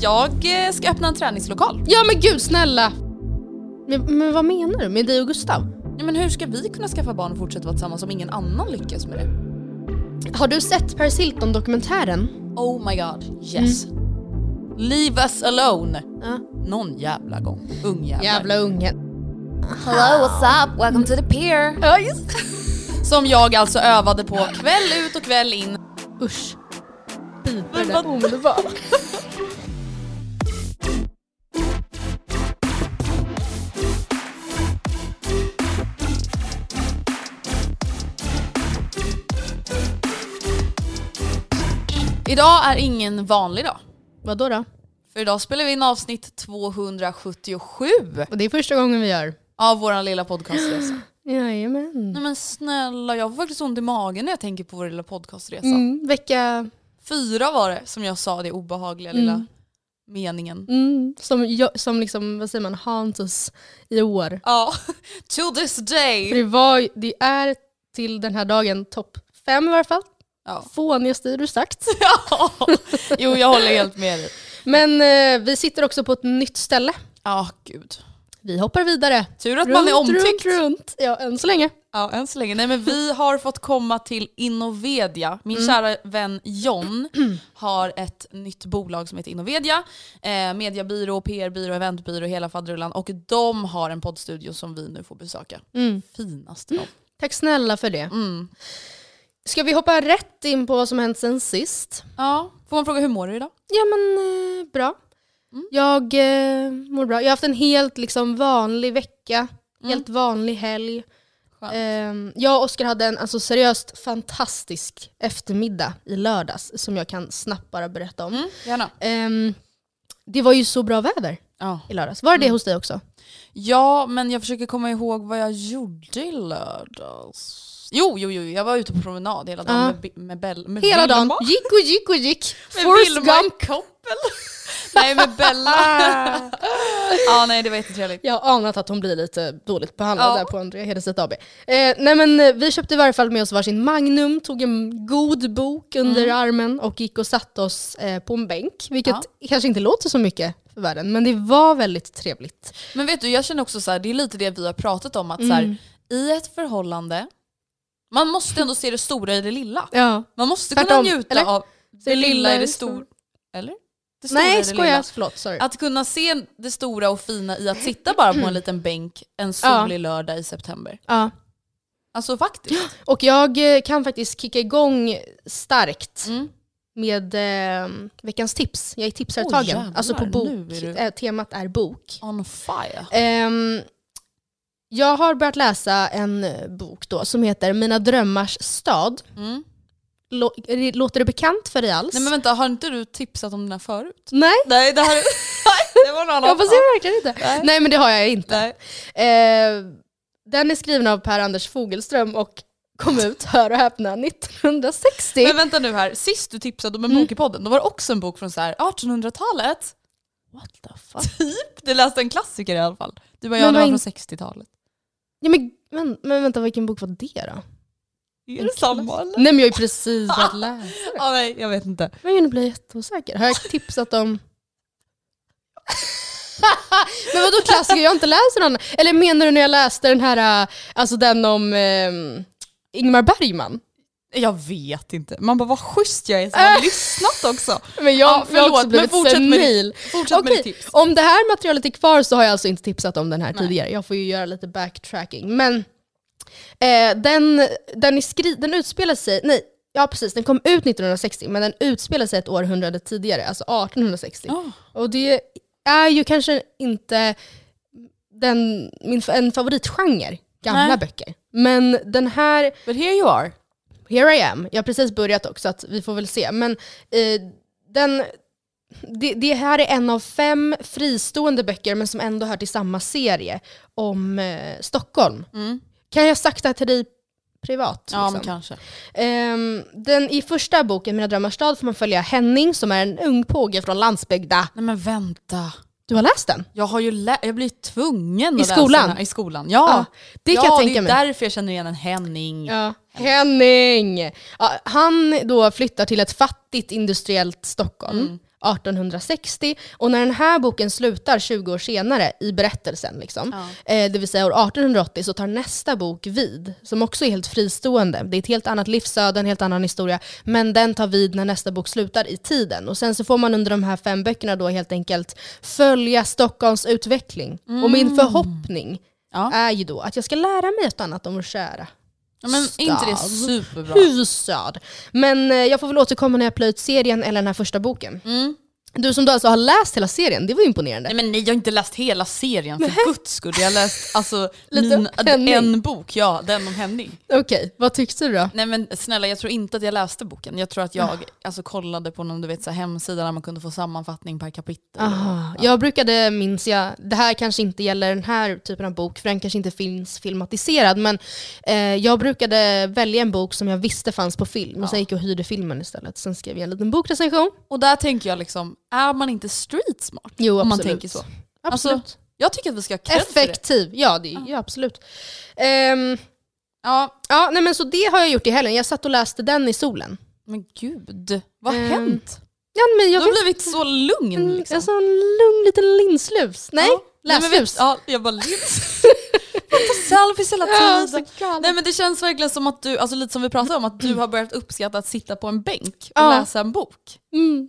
Jag eh, ska öppna en träningslokal. Ja men gud snälla! Men, men vad menar du med dig och Gustav? Ja, men hur ska vi kunna skaffa barn och fortsätta vara tillsammans om ingen annan lyckas med det? Har du sett Paris Hilton-dokumentären? Oh my god, yes. Leave us alone. Ja. Någon jävla gång. Ung jävlar. Jävla unge. Hello, what's up? Welcome to the pier. Ja just Som jag alltså övade på kväll ut och kväll in. Usch. Vad- omedelbart. Idag är ingen vanlig dag. Vadå då? För idag spelar vi in avsnitt 277 Och det är första gången vi gör. av vår lilla podcastresa. Jajamän. Nej men snälla, jag får faktiskt ont i magen när jag tänker på vår lilla podcastresa. Mm, vecka Fyra var det som jag sa det obehagliga lilla meningen. mm, som, jag- som liksom, vad säger man, haunts us i år. Ja, to this För day. det, var, det är till den här dagen topp fem i alla fall. Ja. Fånigaste du sagt. ja. Jo, jag håller helt med dig. Men eh, vi sitter också på ett nytt ställe. Ja, gud. Vi hoppar vidare. Tur att man är omtyckt. Runt, runt. Ja, än så länge. Ja, än så länge. Nej, men vi har fått komma till Innovedia. Min kära vän John har ett nytt bolag som heter Innovedia. Eh, mediabyrå, PR-byrå, eventbyrå, hela faderullan. Och de har en poddstudio som vi nu får besöka. Mm. Finaste av. Tack snälla för det. Mm. Ska vi hoppa rätt in på vad som hänt sen sist? Ja, får man fråga hur mår du idag? Ja men eh, bra. Mm. Jag eh, mår bra. Jag har haft en helt liksom, vanlig vecka. Helt vanlig helg. Mm. Eh, jag och Oskar hade en alltså, seriöst fantastisk eftermiddag i lördags som jag kan snabbt bara berätta om. Mm, gärna. Ehm, det var ju så bra väder Ja. i lördags. Var det det Mm. hos dig också? ja, men jag försöker komma ihåg vad jag gjorde i lördags. Jo, jo, jo, jag var ute på promenad hela dagen med, Bi- med, Bell, med Hela dagen. Vilma. Gick och gick och gick. Med Forrest Vilma Gump. Koppel. nej, med Bella. ja, nej, det var jättetrevligt. Jag har anat att hon blir lite dåligt behandlad Ja. där på Andrea Hedestedt AB. Eh, nej men eh, vi köpte i varje fall med oss varsin Magnum, tog en god bok under armen och gick och satte oss eh, på en bänk. Vilket kanske inte låter så mycket för världen, men det var väldigt trevligt. Men vet du, jag känner också så här, det är lite det vi har pratat om, att så här, i ett förhållande, man måste ändå se det stora i det lilla. Ja. Man måste Tvärtom, kunna njuta eller? av det lilla i det stora. Eller? Det stora Nej, det skojar. lilla. Förlåt, sorry. Att kunna se det stora och fina i att sitta bara på en liten bänk en solig lördag i september. Ja. Alltså faktiskt. Och jag eh, kan faktiskt kicka igång starkt Mm. med eh, veckans tips. Jag är tipsartagen. jävlar, alltså på bok. är du- Eh, temat är bok. On fire. Ehm, Jag har börjat läsa en eh, bok då som heter Mina drömmars stad. Mm. Lå- låter det bekant för dig alls? Nej men vänta, har inte du tipsat om den här förut? Nej, Nej, det här det var någon annan. jag får se verkligen inte. Nej. Nej. men det har jag inte. Eh, den är skriven av Per-Anders Fogelström och kom ut, hör och häpna, 1960. Men vänta nu här, sist du tipsade om en Mm. bok i podden, då var det också en bok från så här 1800-talet. What the fuck? Typ, du läste en klassiker i alla fall. Du bara, ja Men det var från 60-talet. Ja, men, men, men vänta, vilken bok var det då? Är det samma eller? Nej men jag har ju precis börjat läsa. Ja, nej, jag vet inte. Men jag blir jätteosäker. Har jag tipsat om... men vadå klassiker? Jag har inte läst någon. Eller menar du när jag läste den här, äh, alltså den om eh, Ingmar Bergman? Jag vet inte. Man bara, vad schysst jag är som har lyssnat också. Men jag, Ja, jag har förlåt, också men blivit fortsätt med senil. Fortsätt med Okej, ditt tips. om det här materialet är kvar så har jag alltså inte tipsat om den här tidigare. Jag får ju göra lite backtracking. Men eh, den, den, skri- den utspelar sig, nej, ja precis, den kom ut 1960 men den utspelar sig ett århundrade tidigare, alltså 1860. Oh. Och det är ju kanske inte den, min, en favoritgenre, gamla Nej. böcker. Men den här But here you are. Here I am. Jag har precis börjat också, att vi får väl se. Men eh, den, det, det här är en av fem fristående böcker, men som ändå hör till samma serie, om eh, Stockholm. Mm. Kan jag sagt det här till dig privat? Ja men liksom? kanske. Ehm, den, I första boken, Mina drömmars stad, får man följa Henning som är en ung påge från landsbygda. Nej men vänta. Du har läst den? Jag har ju lä- jag blir tvungen I att skolan? läsa den. I skolan? Ja. Ja, det kan ja, jag tänka det mig. är därför jag känner igen en Henning. Ja. Henning! Ja, han då flyttar till ett fattigt industriellt Stockholm 1860 och när den här boken slutar 20 år senare i berättelsen, liksom, eh, det vill säga år 1880, så tar nästa bok vid, som också är helt fristående. Det är ett helt annat livsöde, en helt annan historia, men den tar vid när nästa bok slutar i tiden. Och sen så får man under de här fem böckerna då helt enkelt följa Stockholms utveckling. Och min förhoppning Ja. är ju då att jag ska lära mig ett annat om vår kära Ja, men är inte det superbra? huvudstad. Men eh, jag får väl återkomma när jag plöjt serien eller den här första boken. Mm. Du som då alltså har läst hela serien, det var ju imponerande. Nej men nej, jag har inte läst hela serien för guds skull. Jag har läst alltså, min, en bok, ja den om Henning. Okej, vad tyckte du då? Nej men snälla jag tror inte att jag läste boken. Jag tror att jag alltså, kollade på någon du vet, så här, hemsida där man kunde få sammanfattning per kapitel. Aha. Jag brukade, minns jag, det här kanske inte gäller den här typen av bok, för den kanske inte finns filmatiserad, men eh, jag brukade välja en bok som jag visste fanns på film, och sen gick jag och hyrde filmen istället. Sen skrev jag en liten bokrecension. Och där tänker jag liksom, är man inte street smart? Jo, om man tänker så. Absolut. Alltså, jag tycker att vi ska ha cred för det. Effektiv, ja, det, ja absolut. Ehm, Ja, ja, nej, men så det har jag gjort i helgen. Jag satt och läste den i solen. men gud, vad har Ehm, hänt? Ja, men Du jag har blivit så lugn En, liksom. Alltså en lugn liten linslus. Nej, Ja. Nej, läslus. vet- Ja, jag bara lins. Jag tar selfies hela Ja, tiden. galet. Nej men det känns verkligen som att du, alltså lite som vi pratade om, att du har börjat uppskatta att sitta på en bänk och Ja. läsa en bok. Mm,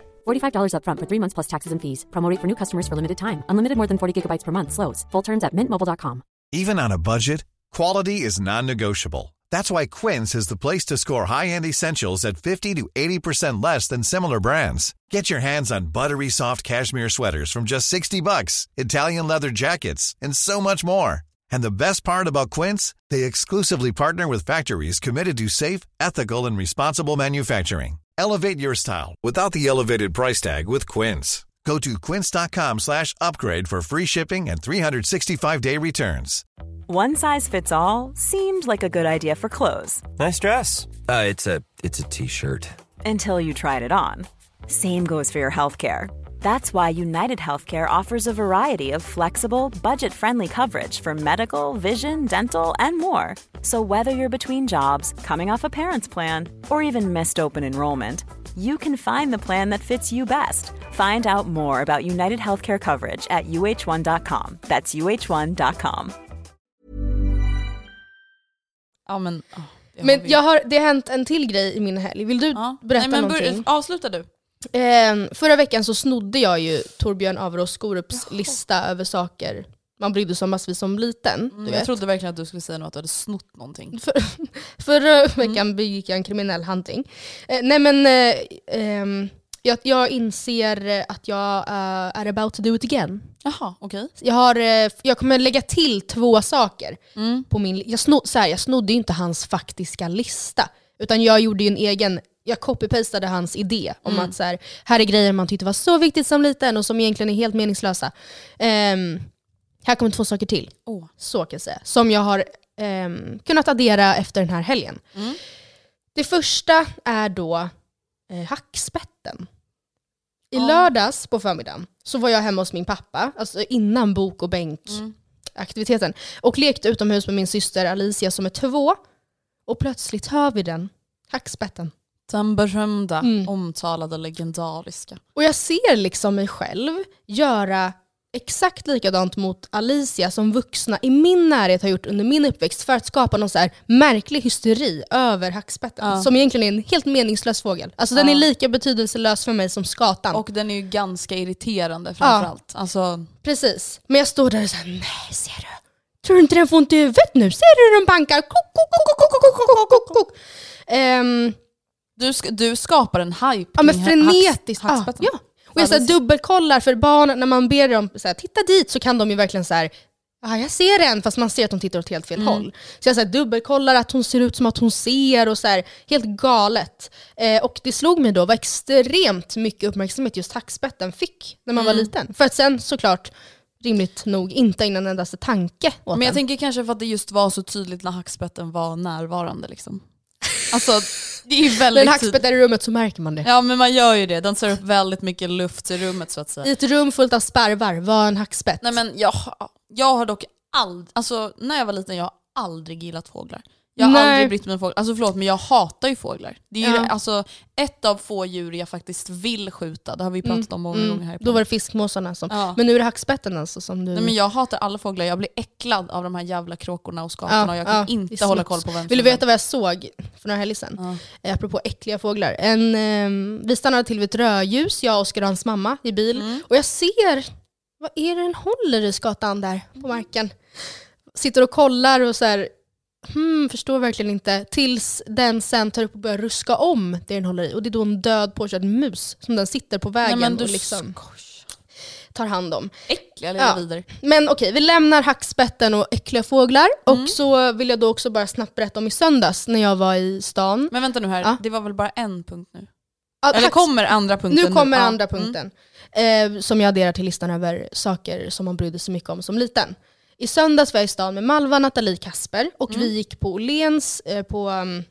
$45 upfront for three months plus taxes and fees. Promo rate for new customers for limited time. Unlimited more than 40 gigabytes per month. Slows. Full terms at mintmobile.com. Even on a budget, quality is non-negotiable. That's why Quince is the place to score high-end essentials at 50 to 80% less than similar brands. Get your hands on buttery soft cashmere sweaters from just 60 bucks, Italian leather jackets, and so much more. And the best part about Quince, they exclusively partner with factories committed to safe, ethical, and responsible manufacturing. Elevate your style without the elevated price tag with Quince. Go to quince.com slash upgrade for free shipping and 365-day returns. One size fits all seemed like a good idea for clothes Nice dress. Uh, it's a it's a t-shirt. until you tried it on. Same goes for your healthcare. That's why United Healthcare offers a variety of flexible, budget friendly coverage for medical, vision, dental, and more. So, whether you're between jobs, coming off a parent's plan, or even missed open enrollment, you can find the plan that fits you best. Find out more about United Healthcare coverage at uh1.com. That's uh1.com. Ja men, ja, det har Men vi. jag har, det har hänt en till grej i min helg. Vill du Ja. berätta Nej, men någonting? avsluta du. Eh, förra veckan så snodde jag ju Torbjörn Averås Skorups lista över saker man brydde sig om massvis som liten. Mm, jag vet. trodde verkligen att du skulle säga något att du hade snott någonting. För, förra Mm. veckan begick jag en kriminell handling. Eh, nej men eh, ehm, jag, jag inser att jag eh, är about to do it again. Jaha, okej. Jag, har, eh, jag kommer lägga till två saker. Mm. På min, jag, snod, så här, jag snodde ju inte hans faktiska lista, utan jag gjorde ju en egen jag copy-pastade hans idé om Mm. att så här, här är grejer man tyckte var så viktigt som liten och som egentligen är helt meningslösa. Ehm, här kommer två saker till, Åh. så kan jag säga, som jag har ehm, kunnat addera efter den här helgen. Mm. Det första är då eh, hackspetten. I Ja. lördags på förmiddagen så var jag hemma hos min pappa, alltså innan bok och bänkaktiviteten, och lekte utomhus med min syster Alicia som är två. Och plötsligt hör vi den, hackspetten. Den berömda, mm. omtalade, legendariska. Och jag ser liksom mig själv göra exakt likadant mot Alicia som vuxna i min närhet har gjort under min uppväxt för att skapa någon så märklig hysteri över hackspetten. Ja. Som egentligen är en helt meningslös fågel. Alltså ja. den är lika betydelselös för mig som skatan. Och den är ju ganska irriterande framförallt. Ja. Alltså... Precis. Men jag står där och säger nej ser du? Tror du inte den får ont i huvudet nu? Ser du hur den bankar? Kok, kok, kok, kok, kok, kok, kok. Um, du, sk- du skapar en hype Ja men frenetiskt. hacks- hackspetten. ja. Och jag så här, dubbelkollar för barn, när man ber dem så här, titta dit så kan de ju verkligen så här. Ja, jag ser den, fast man ser att de tittar åt helt fel Mm. håll. Så jag så här, dubbelkollar att hon ser ut som att hon ser och så här, helt galet. Eh, och det slog mig då vad extremt mycket uppmärksamhet just hackspetten fick när man var Mm. liten. För att sen såklart, rimligt nog, inte in en endaste tanke åt Men jag den. tänker kanske för att det just var så tydligt när hackspetten var närvarande. Liksom. Alltså, det är ju väldigt en hackspett är i rummet så märker man det. Ja men man gör ju det, den tar upp väldigt mycket luft i rummet så att säga. I ett rum fullt av sparvar var en hackspett. Nej men jag, jag har dock aldrig, alltså när jag var liten jag har aldrig gillat fåglar. Jag har Nej. aldrig brytt mig om fåglar. Alltså förlåt men jag hatar ju fåglar. Det är ju Ja. alltså, ett av få djur jag faktiskt vill skjuta, det har vi pratat om många gånger här i Mm. Då var det fiskmåsarna som... Ja. Men nu är det hackspetten alltså som du... Nej men jag hatar alla fåglar, jag blir äcklad av de här jävla kråkorna och skatorna och jag kan ja, det inte hålla smuts. koll på vem Vill du som veta vad jag såg för några helger sedan? Ja. Eh, Apropå äckliga fåglar. En, ehm, vi stannade till vid ett rödljus, jag, Oskar och hans mamma i bil. Mm. Och jag ser, vad är det den håller i skatan där på marken? Sitter och kollar och så här, hmm, förstår verkligen inte. Tills den sen tar upp och börjar ruska om det den håller i. Och det är då en död påkörd mus som den sitter på vägen Nej och liksom tar hand om. äckliga lilla Ja. vidare. Men okej, vi lämnar hackspetten och äckliga fåglar. Mm. Och så vill jag då också bara snabbt berätta om i söndags när jag var i stan. Men vänta nu här, Ja. det var väl bara en punkt nu? Att Eller kommer andra punkten nu kommer Ja. andra Mm. punkten. Eh, som jag adderar till listan över saker som man brydde sig mycket om som liten. I söndags var jag i stan med Malva, Nathalie, Kasper och Mm. vi gick på Åhléns eh, på um,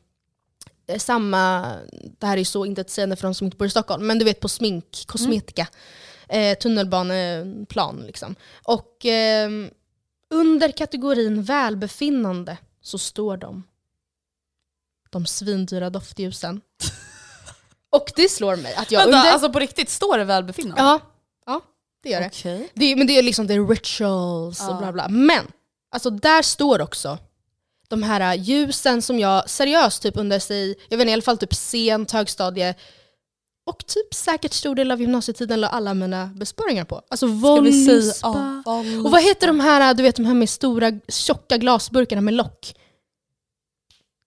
eh, samma, det här är så intetsägande för de som inte bor i Stockholm, men du vet på smink, kosmetika, eh, tunnelbaneplan liksom. Och ehm, under kategorin välbefinnande så står de. De svindyra doftljusen. Och det slår mig att jag Vänta, under... alltså på riktigt, står det välbefinnande? Ja det gör det. Okej. det men det är liksom är rituals Ja. och bla bla. Men, alltså där står också de här ljusen som jag seriöst typ under sig, jag vet inte, i alla fall typ sent högstadie och typ säkert stor del av gymnasietiden la alla mina besparingar på. Alltså Voluspa. ja. Och vad heter de här, du vet de här med stora tjocka glasburkarna med lock?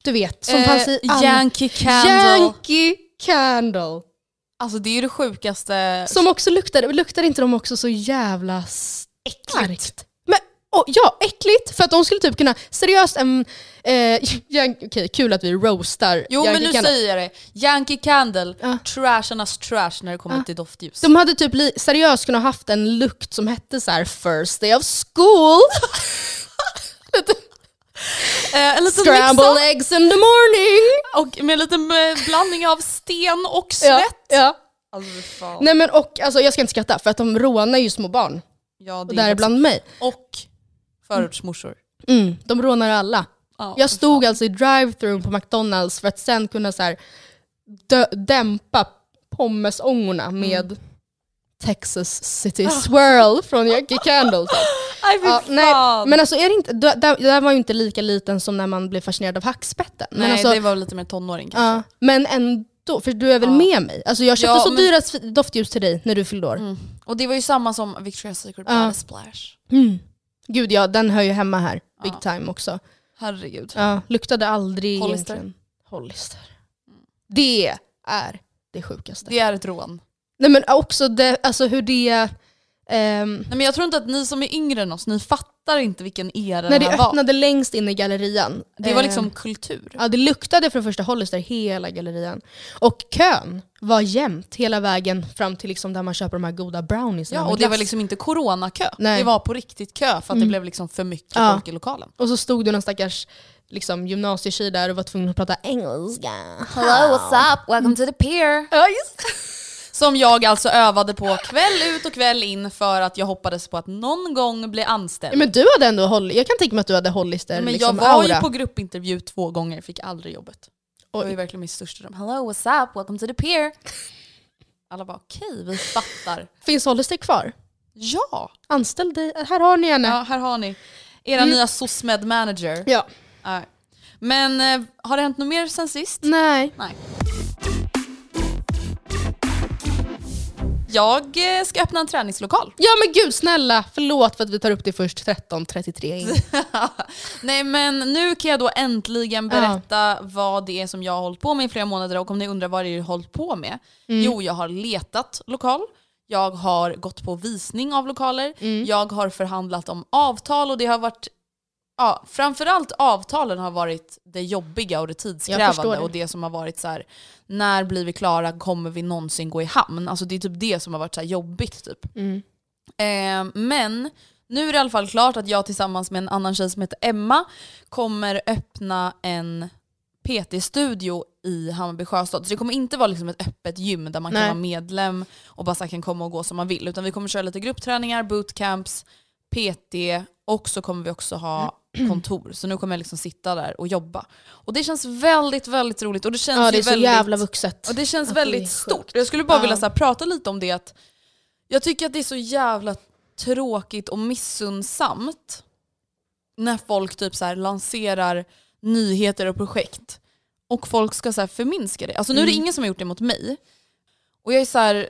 Du vet, som Eh, fanns i alla... Yankee Candle. Yankee Candle. Alltså det är ju det sjukaste. Som också luktar, luktar inte de också så jävla starkt? Men, oh, ja, äckligt! För att de skulle typ kunna, seriöst, en, eh, okej kul att vi roastar Jo Yankee men nu Candle. säger jag det. Yankee Candle, Ja. trasharnas trash när det kommer Ja. till doftljus. De hade typ seriöst kunnat haft en lukt som hette så här first day of school, Eh, en liten scrambled mix eggs in the morning. och med en liten eh, blandning av sten och Ja, svett. ja. Alltså, fy fan. Nej men och, alltså, jag ska inte skratta för att de rånar ju små barn, Ja, och det är däribland mig. Och förortsmorsor. Mm, de rånar alla. Ja, Jag stod fan. alltså i drive-through på McDonalds för att sen kunna så här dö- dämpa pommesångorna med Texas City Swirl från Yankee Candle. Aj, Ja, nej, men alltså är det inte, där, där där var ju inte lika liten som när man blev fascinerad av hackspetten. Men Nej, alltså, det var lite mer tonåring kanske. ja, men ändå, för du är väl Ja. med mig? Alltså jag köpte så men- dyra doftljus till dig när du fyllde år. Mm. Och det var ju samma som Victoria's Secret Ja. Splash. Mm. Gud ja, den hör ju hemma här. Big time också. Herregud. Ja, luktade aldrig Hollister. egentligen. Hollister. Det är det sjukaste. Det är ett rån. Nej men också det, alltså hur det... ehm, Nej, men jag tror inte att ni som är yngre än oss, ni fattar inte vilken era när det det här var. öppnade längst in i gallerian. Det var ehm, liksom kultur. Ja det luktade för det första Hollister hela gallerian. Och kön var jämnt hela vägen fram till liksom där man köper de här goda browniesarna Ja, och det var glass. liksom inte coronakö. Nej. Det var på riktigt kö för att det Mm. blev liksom för mycket Ja. folk i lokalen. Och så stod det någon stackars liksom, gymnasietjej där och var tvungen att prata engelska. Hello, what's up? Welcome to the pier. Ja, just. Som jag alltså övade på kväll ut och kväll in för att jag hoppades på att någon gång bli anställd. Men du hade ändå Holl- jag kan tänka mig att du hade Hollister Men liksom, jag var aura. ju på gruppintervju två gånger, fick aldrig jobbet. Det var ju verkligen min största dröm. Hello, what's up? Welcome to the pier. Alla bara okej, vi fattar. Finns Hollister kvar? Ja! Anställ dig, här har ni henne. ja här har ni. Era Mm. nya SOSMED manager. Ja. Men eh, har det hänt något mer sen sist? Nej. Nej. Jag eh, ska öppna en träningslokal. Ja men gud snälla, förlåt för att vi tar upp det först. 13.33 in. Nej men nu kan jag då äntligen berätta vad det är som jag har hållit på med i flera månader och om ni undrar vad det är jag har hållit på med. Jo, jag har letat lokal, jag har gått på visning av lokaler, jag har förhandlat om avtal och det har varit Ja, framförallt avtalen har varit det jobbiga och det tidskrävande det. och det som har varit så här: när blir vi klara, kommer vi någonsin gå i hamn? Alltså det är typ det som har varit så jobbigt typ. Mm. Eh, men nu är det i alla fall klart att jag tillsammans med en annan tjej som heter Emma kommer öppna en PT-studio i Hammarby sjöstad. Så det kommer inte vara liksom ett öppet gym där man Nej. kan vara medlem och bara så kan komma och gå som man vill. Utan vi kommer köra lite gruppträningar, bootcamps, PT och så kommer vi också ha kontor. Så nu kommer jag liksom sitta där och jobba. Och det känns väldigt, väldigt roligt. Och det känns Ja det är så väldigt, jävla vuxet. och det känns Att det väldigt sjukt. stort. Jag skulle bara Ja. vilja så här, prata lite om det att jag tycker att det är så jävla tråkigt och missunnsamt när folk typ så här lanserar nyheter och projekt och folk ska så här förminska det. Alltså nu är det Mm. ingen som har gjort det mot mig. Och jag är så här,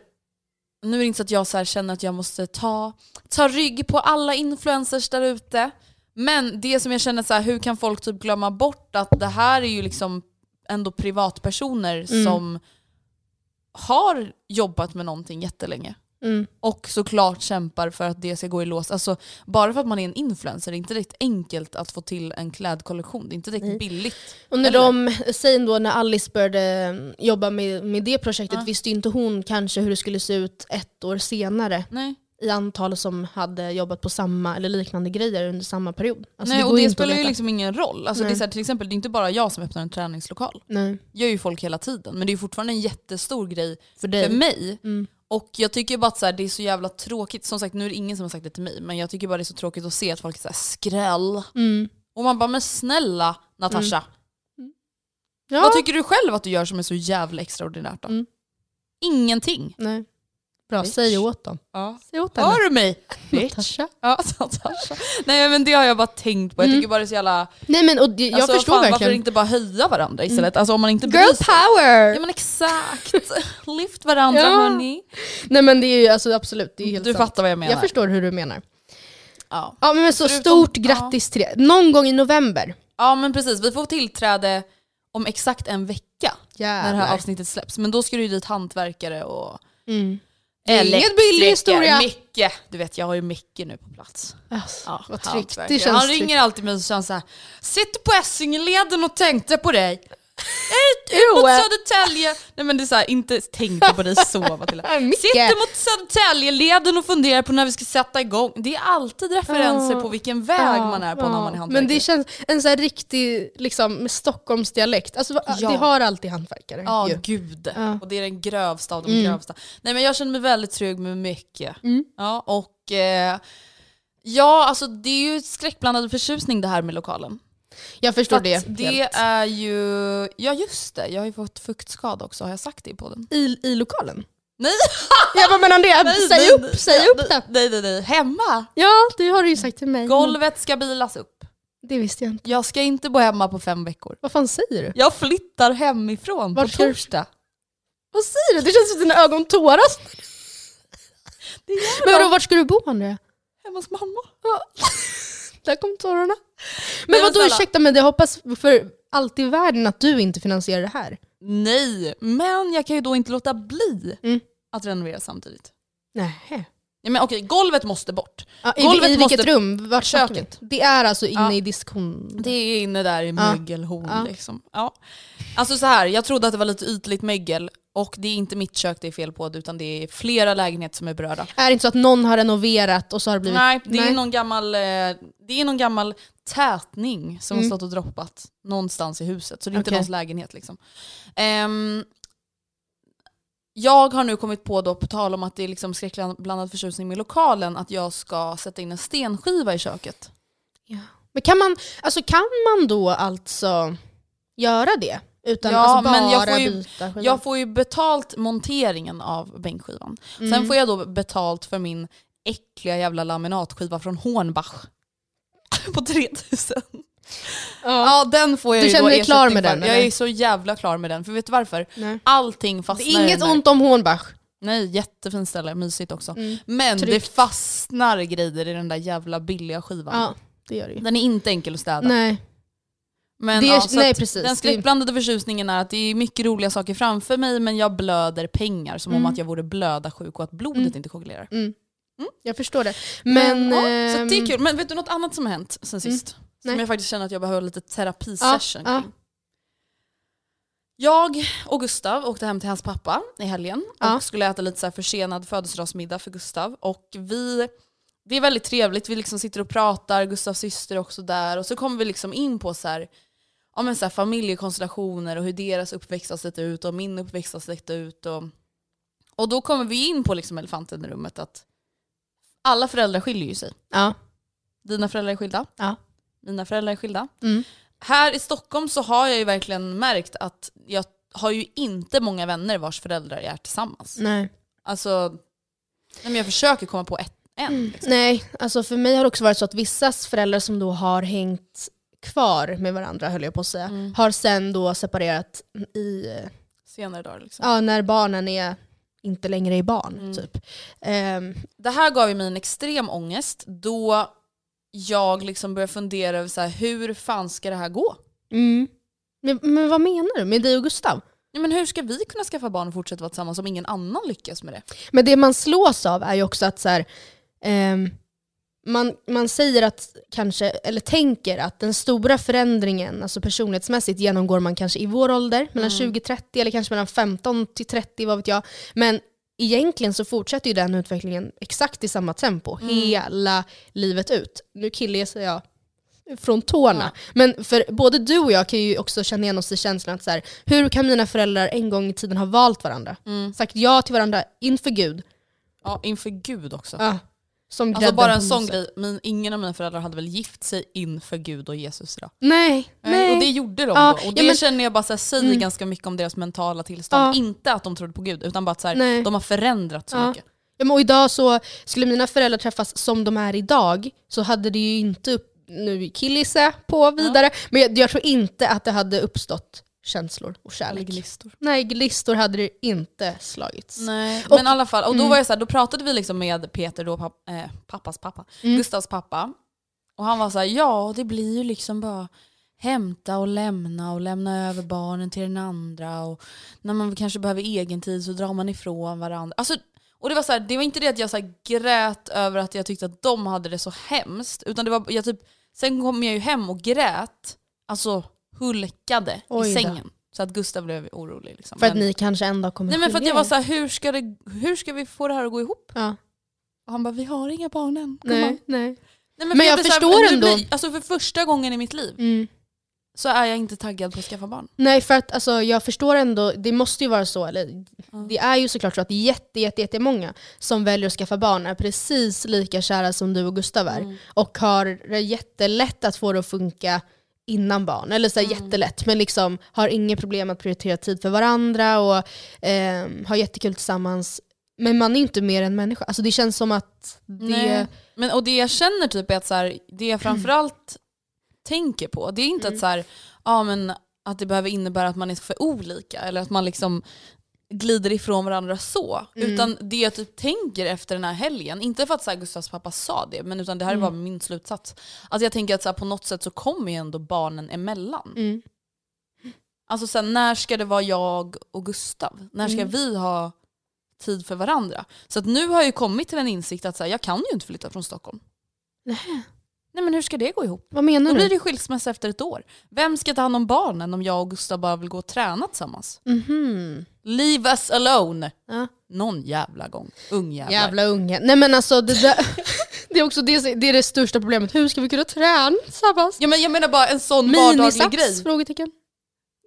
nu är det inte så att jag så känner att jag måste ta, ta rygg på alla influencers där ute. Men det som jag känner så här, hur kan folk typ glömma bort att det här är ju liksom ändå privatpersoner Mm. som har jobbat med någonting jättelänge. Mm. Och såklart kämpar för att det ska gå i lås. Alltså, bara för att man är en influencer, det är inte direkt enkelt att få till en klädkollektion. Det är inte direkt Nej. billigt. Och när Eller? de, säg då när Alice började jobba med, med det projektet Ja. visste inte hon kanske hur det skulle se ut ett år senare Nej. I antal som hade jobbat på samma eller liknande grejer under samma period. Alltså, Nej, går och det spelar ju liksom ingen roll. Alltså, det är här, till exempel, det är inte bara jag som öppnar en träningslokal. Nej, Jag gör ju folk hela tiden, men det är fortfarande en jättestor grej för dig. för mig. Mm. Och jag tycker bara att så här, det är så jävla tråkigt. Som sagt, nu är det ingen som har sagt det till mig, men jag tycker bara det är så tråkigt att se att folk är så här skräll. Mm. Och man bara, men snälla Natasha. Ja. Vad tycker du själv att du gör som är så jävla extraordinärt då? Mm. Ingenting. Nej. Bra, Bitch. säg åt dem. Ja. Säg åt henne. Hör du mig? Ja, Natasha. Nej men det har jag bara tänkt på. Jag Mm. tycker bara det är så jävla... Nej men och det, jag alltså, förstår fan, Varför verkligen. inte bara höja varandra istället? Alltså om man inte Girl sig. power! Ja men exakt. Lyft varandra Ja. hörni. Nej men det är ju alltså, absolut, det är helt Du sant. fattar vad jag menar. Jag förstår hur du menar. Ja. Ja men så Förutom- stort grattis till det. Någon gång i november. ja men precis, vi får tillträde om exakt en vecka när det här Jävlar. avsnittet släpps. Men då ska det ju dit hantverkare och Mm. Inget billig historia. Micke. Du vet jag har ju Micke nu på plats. Alltså, Ja, vad tryggt. hantverkare. Det känns Han tryggt. ringer alltid mig och känner såhär, sitter på Essingeleden och tänkte på dig. Ut mot. Södertälje. Nej men det är såhär, inte tänkte på dig så Matilda. Sitter mot Södertäljeleden och funderar på när vi ska sätta igång. Det är alltid referenser Ja. på vilken väg Ja, man är på ja. när man är hantverkare. Men det känns en sån här riktig liksom, Stockholmsdialekt. Alltså, Ja. Det har alltid hantverkare. Ja, ju. gud. Och det är den grövsta av de Mm. grövsta. Nej men jag känner mig väldigt trygg med mycket. Mm. Ja, och eh, ja, alltså det är ju skräckblandad förtjusning det här med lokalen. Jag För förstår att det. det helt. är ju, ja just det, jag har ju fått fuktskada också, har jag sagt det i podden? I, I lokalen? Nej! Jag bara, men Andrea, nej, säg nej, upp, säg nej, upp det. Nej, nej, nej. Hemma! Ja, det har du ju sagt till mig. Golvet ska bilas upp. Det visste jag inte. Jag ska inte bo hemma på fem veckor. Vad fan säger du? Jag flyttar hemifrån Vart på torsdag. Vad säger du? Det känns som att dina ögon tåras. Det är Men vadå, vart ska du bo Andrea? hemma hos mamma. Där kom tårarna. Men vadå, ursäkta mig, jag hoppas för allt i världen att du inte finansierar det här. Nej, men jag kan ju då inte låta bli Mm. att renovera samtidigt. Nej. Ja, men okej, golvet måste bort. Ja, i, Golvet I vilket måste- rum? Vart? Köket. Det är alltså inne Ja. i diskhon... Det är inne där i mögelhorn Ja. liksom. Ja. Alltså så här, jag trodde att det var lite ytligt mögel och det är inte mitt kök det är fel på utan det är flera lägenheter som är berörda. Är det inte så att någon har renoverat och så har det blivit... Nej, det är Nej. någon gammal, eh, det är någon gammal tätning som Mm. har stått och droppat någonstans i huset. Så det är inte Okej. någons lägenhet. Liksom. Ehm, jag har nu kommit på, då, på tal om att det är liksom skräckblandad förtjusning med lokalen, att jag ska sätta in en stenskiva i köket. Men kan man, alltså, kan man då alltså göra det? Utan Ja, alltså bara men jag får ju- byta skivan? Jag får ju betalt monteringen av bänkskivan. Sen Mm. får jag då betalt för min äckliga jävla laminatskiva från Hornbach. På 3000. Ja. den får jag Du ju känner då dig klar ersättning med för. den, Jag eller? är så jävla klar med den. För vet du varför? Nej. Allting Det fastnar är i inget den där. ont om Hornbach. Nej, jättefint ställe. Mysigt också. Mm. Men det Tryggt. fastnar grejer i den där jävla billiga skivan. Ja, det gör det ju. Den är inte enkel att städa. Nej. Men, Det är- ja, så nej, att precis. Den skräckblandade förtjusningen är att det är mycket roliga saker framför mig men jag blöder pengar som Mm. om att jag vore blödarsjuk och att blodet Mm. inte koagulerar. Mm. Jag förstår det. Men... ja, så ehm, det är kul. Men vet du något annat som har hänt sen Mm. sist? Nej. Som jag faktiskt känner att jag behöver lite terapisession ja. kring. Jag och Gustav åkte hem till hans pappa i helgen Ja. och skulle äta lite så här försenad födelsedagsmiddag för Gustav. Och vi, det är väldigt trevligt, vi liksom sitter och pratar, Gustavs syster är också där. Och så kommer vi liksom in på så här, ja, men så familjekonstellationer och hur deras uppväxt har sett ut och min uppväxt har sett ut. Och, och då kommer vi in på liksom elefanten i rummet att alla föräldrar skiljer ju sig. Ja. Dina föräldrar är skilda. Ja. Mina föräldrar är skilda. Mm. Här i Stockholm så har jag ju verkligen märkt att jag har ju inte många vänner vars föräldrar är tillsammans. Nej. Alltså, nej, men jag försöker komma på ett, en. Liksom. Nej, alltså för mig har det också varit så att vissas föräldrar som då har hängt kvar med varandra, höll jag på att säga, Mm. har sen då separerat i, Senare dagar liksom. ja, när barnen är inte längre är barn. Mm. Typ. Ehm, Det här gav ju mig en extrem ångest då jag liksom började fundera över så här, hur fan ska det här gå? mm. men, men vad menar du med dig och Gustav? Ja, men hur ska vi kunna skaffa barn och fortsätta vara tillsammans om ingen annan lyckas med det? Men det man slås av är ju också att så här, ehm, man, man säger att kanske, eller tänker att den stora förändringen, alltså personlighetsmässigt, genomgår man kanske i vår ålder, mellan Mm. 20 30 eller kanske mellan 15 till 30, vad vet jag. Men egentligen så fortsätter ju den utvecklingen exakt i samma tempo, Mm. hela livet ut. Nu killgissar jag från tårna. Ja. Men för både du och jag kan ju också känna igen oss i känslan att så här, hur kan mina föräldrar en gång i tiden ha valt varandra? Mm. Sagt ja till varandra inför Gud. Ja, inför Gud också. Ja, som Alltså bara en sån grej, min, ingen av mina föräldrar hade väl gift sig inför Gud och Jesus idag? Nej, nej. Och det gjorde de Ja, då. Och ja, det men- känner jag bara så här, säger Mm. ganska mycket om deras mentala tillstånd. Ja. Inte att de trodde på Gud, utan bara att så här, de har förändrats så Ja. mycket. Ja, men och idag så, skulle mina föräldrar träffas som de är idag så hade det ju inte, upp, nu jag på vidare, men jag, jag tror inte att det hade uppstått känslor och Eller kärlek. glistor. Nej, glistor hade det inte slagits. Nej, Och- men i alla fall. Och då, Mm. var jag så här, då pratade vi liksom med Peter, då, papp, eh, pappas pappa, Mm. Gustavs pappa. Och han var så här, ja det blir ju liksom bara hämta och lämna och lämna över barnen till den andra. Och när man kanske behöver egen tid så drar man ifrån varandra. Alltså, och det var så här, det var inte det att jag så grät över att jag tyckte att de hade det så hemskt. Utan det var, jag typ, sen kom jag ju hem och grät, alltså hulkade Oj i då. sängen. Så att Gustav blev orolig. Liksom. För att Men- ni kanske ändå kommer Nej men för att jag var så här, hur ska, det, hur ska vi få det här att gå ihop? Ja. Och han bara, vi har inga barn än. gumman." Nej, nej. Nej, Men för jag här, förstår nu ändå. Blir, alltså för första gången i mitt liv Mm. så är jag inte taggad på att skaffa barn. Nej för att alltså, jag förstår ändå, det måste ju vara så, eller Ja. det är ju såklart så att jätte, jätte, jättemånga som väljer att skaffa barn är precis lika kära som du och Gustav är. Mm. Och har det jättelätt att få det att funka innan barn. Eller så här, jättelätt, men liksom har inget problem att prioritera tid för varandra och eh, har jättekul tillsammans. Men man är inte mer än människa. Alltså det känns som att det... Nej. Men, och det jag känner typ är att så här, det jag framförallt tänker på, det är inte Mm. att, så här, ja, men att det behöver innebära att man är för olika eller att man liksom glider ifrån varandra så. Mm. Utan det jag typ tänker efter den här helgen, inte för att så här, Gustavs pappa sa det, men utan det här Mm. min slutsats. Alltså jag tänker att så här, på något sätt så kommer ju ändå barnen emellan. Mm. Alltså så här, när ska det vara jag och Gustav? När ska Mm. vi ha tid för varandra? Så att nu har jag ju kommit till en insikt att så jag kan ju inte flytta från Stockholm. Nähä. Nej men hur ska det gå ihop? Vad menar Då du? blir det skilsmässa efter ett år. Vem ska ta hand om barnen om jag och Gustav bara vill gå och träna tillsammans? Mhm. Leave us alone! Ja. Någon jävla gång. Ungjävlar. Jävla unge. Nej men alltså det, där, det är också det, det, är det största problemet. Hur ska vi kunna träna tillsammans? Ja, men jag menar bara en sån vardaglig Minisats? grej. Frågetecken.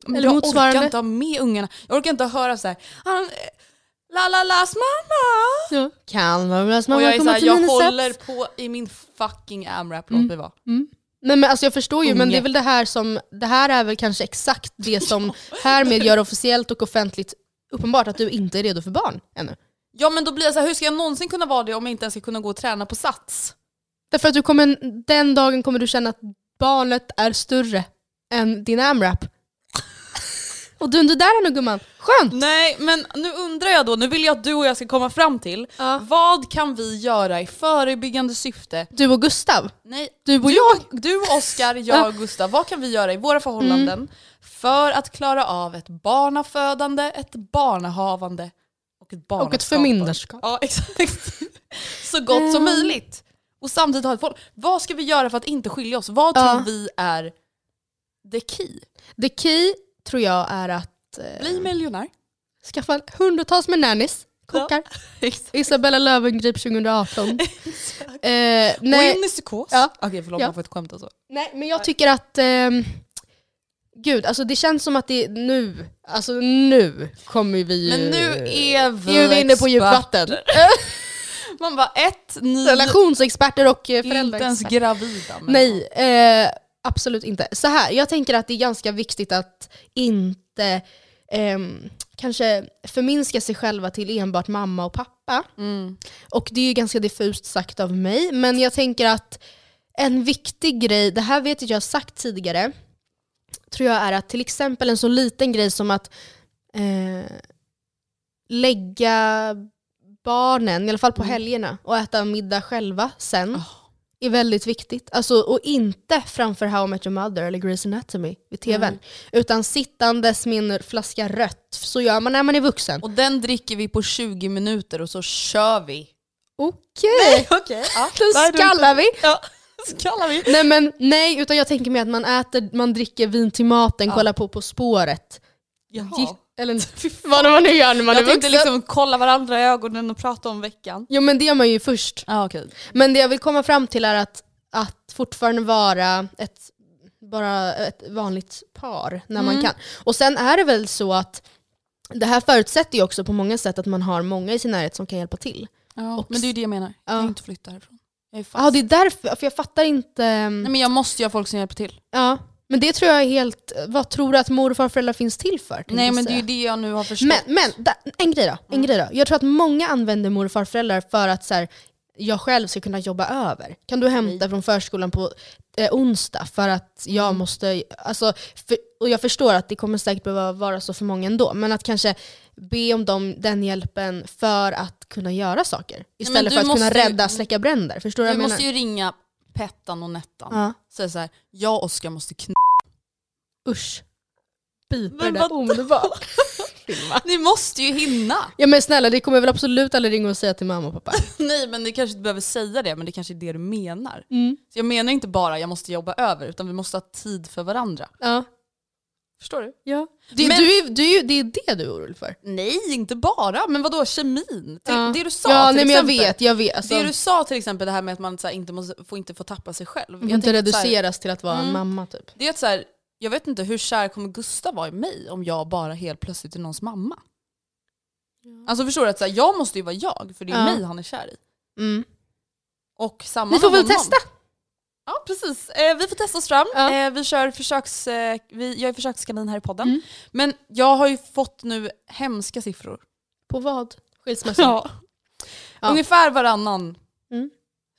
Men eller jag motsvarande. orkar inte ha med ungarna. Jag orkar inte höra så här. "Han, eh, La la las mamma! Ja. Kan man väl och jag är så komma här, till jag minisats? håller på i min fucking AMRAP, låt mig vara. Nej men alltså jag förstår ju, men Unge. det är väl det här som, det här är väl kanske exakt det som härmed gör officiellt och offentligt uppenbart att du inte är redo för barn ännu. Ja men då blir jag så här, hur ska jag någonsin kunna vara det om jag inte ens ska kunna gå och träna på Sats? Därför att du kommer, den dagen kommer du känna att barnet är större än din AMRAP. och du är inte där ännu gumman. Skönt! Nej men nu undrar jag då, nu vill jag att du och jag ska komma fram till, Ja. vad kan vi göra i förebyggande syfte? Du och Gustav. Nej, Du och du, jag. du och Oskar, jag och Gustav, vad kan vi göra i våra förhållanden Mm. för att klara av ett barnafödande, ett barnahavande och ett barnaskapande? Och ett förmyndarskap. Ja exakt. Så gott som Mm. möjligt. Och samtidigt ha ett folk. Vad ska vi göra för att inte skilja oss? Vad Ja. tror vi är the key? The key tror jag är att eh, Bli miljonär. skaffa hundratals med nannies, kockar. Isabella Löwengrip 2018. eh, Gå nej, in i psykos. Ja. Okej förlåt, Ja. man får inte skämta så. nej, men jag tycker att ehm, Gud, alltså det känns som att det är nu, alltså nu kommer vi. Men nu är vi, är vi inne på djupvatten. Man bara ett, ni Relationsexperter och eh, är inte ens föräldraexperter. gravida. Nej, eh, absolut inte. Så här, jag tänker att det är ganska viktigt att inte ehm, kanske förminska sig själva till enbart mamma och pappa. Mm. Och det är ju ganska diffust sagt av mig, men jag tänker att en viktig grej, det här vet jag jag har sagt tidigare, tror jag är att till exempel en så liten grej som att eh, lägga barnen, i alla fall på helgerna, och äta middag själva sen. är väldigt viktigt. Alltså, och inte framför How I Met Your Mother eller Grey's Anatomy vid tvn. Utan sittandes med en flaska rött. Så gör man när man är vuxen. Och den dricker vi på 20 minuter och så kör vi. Okej, Okej, ja. då skallar vi. Ja, skallar vi. Nej men nej, utan jag tänker mig att man äter, man dricker vin till maten, kollar på På spåret. Jaha. Eller vad man nu gör när man Jag är tänkte vuxen. liksom kolla varandra i ögonen och prata om veckan. Jo men det gör man ju först. Ja, okej. Men det jag vill komma fram till är att, att fortfarande vara ett, bara ett vanligt par när man kan. Och sen är det väl så att det här förutsätter ju också på många sätt att man har många i sin närhet som kan hjälpa till. Ja, Och- men det är ju det jag menar. Jag Ja. kan inte flytta härifrån. Jag är fast. Ja det är därför, för jag fattar inte. Nej, men jag måste ju ha folk som hjälper till. Ja, men det tror jag är helt, vad tror du att mor och farföräldrar finns till för? Nej men det är ju det jag nu har förstått. Men, men da, en, grej då, en grej då. Jag tror att många använder mor och farföräldrar för att så här, jag själv ska kunna jobba över. Kan du hämta från förskolan på eh, onsdag för att jag måste... Alltså, för, och jag förstår att det kommer säkert behöva vara så för många ändå, men att kanske be om dem, den hjälpen för att kunna göra saker. Istället du för att kunna måste ju- rädda, släcka bränder. Förstår du jag vad jag måste menar? ju ringa Pettan och Nettan. Ja. Säga såhär, jag och Oskar måste kn... Usch. Men det omedelbart. Ni måste ju hinna! Ja men snälla, det kommer jag väl absolut aldrig ringa och säga till mamma och pappa. Nej men ni kanske inte behöver säga det, men det kanske är det du menar. Mm. Så jag menar inte bara jag måste jobba över, utan vi måste ha tid för varandra. Ja. Förstår du? Ja. Det, Men- du, är- du, det är det du är orolig för. Nej, inte bara. Men vadå kemin? Ja. Det du sa ja, till nej, men jag exempel. vet, jag vet. Alltså, Det du sa till exempel, det här med att man så här, inte måste, får inte få tappa sig själv. inte tänkte så här, reduceras till att vara en Mm. mamma typ. det är att så här, jag vet inte hur kär kommer Gustav vara i mig om jag bara helt plötsligt är någons mamma? Alltså förstår du? att så här, Jag måste ju vara jag, för det är Ja. mig han är kär i. Mm. Och samma Ni får väl honom. testa? Ja precis, eh, vi får testa oss fram. Ja. Eh, vi kör försöks, eh, vi, jag är försökskanin här i podden. Mm. Men jag har ju fått nu hemska siffror. På vad? Skilsmässan? Ja. Ja. Ungefär varannan Mm.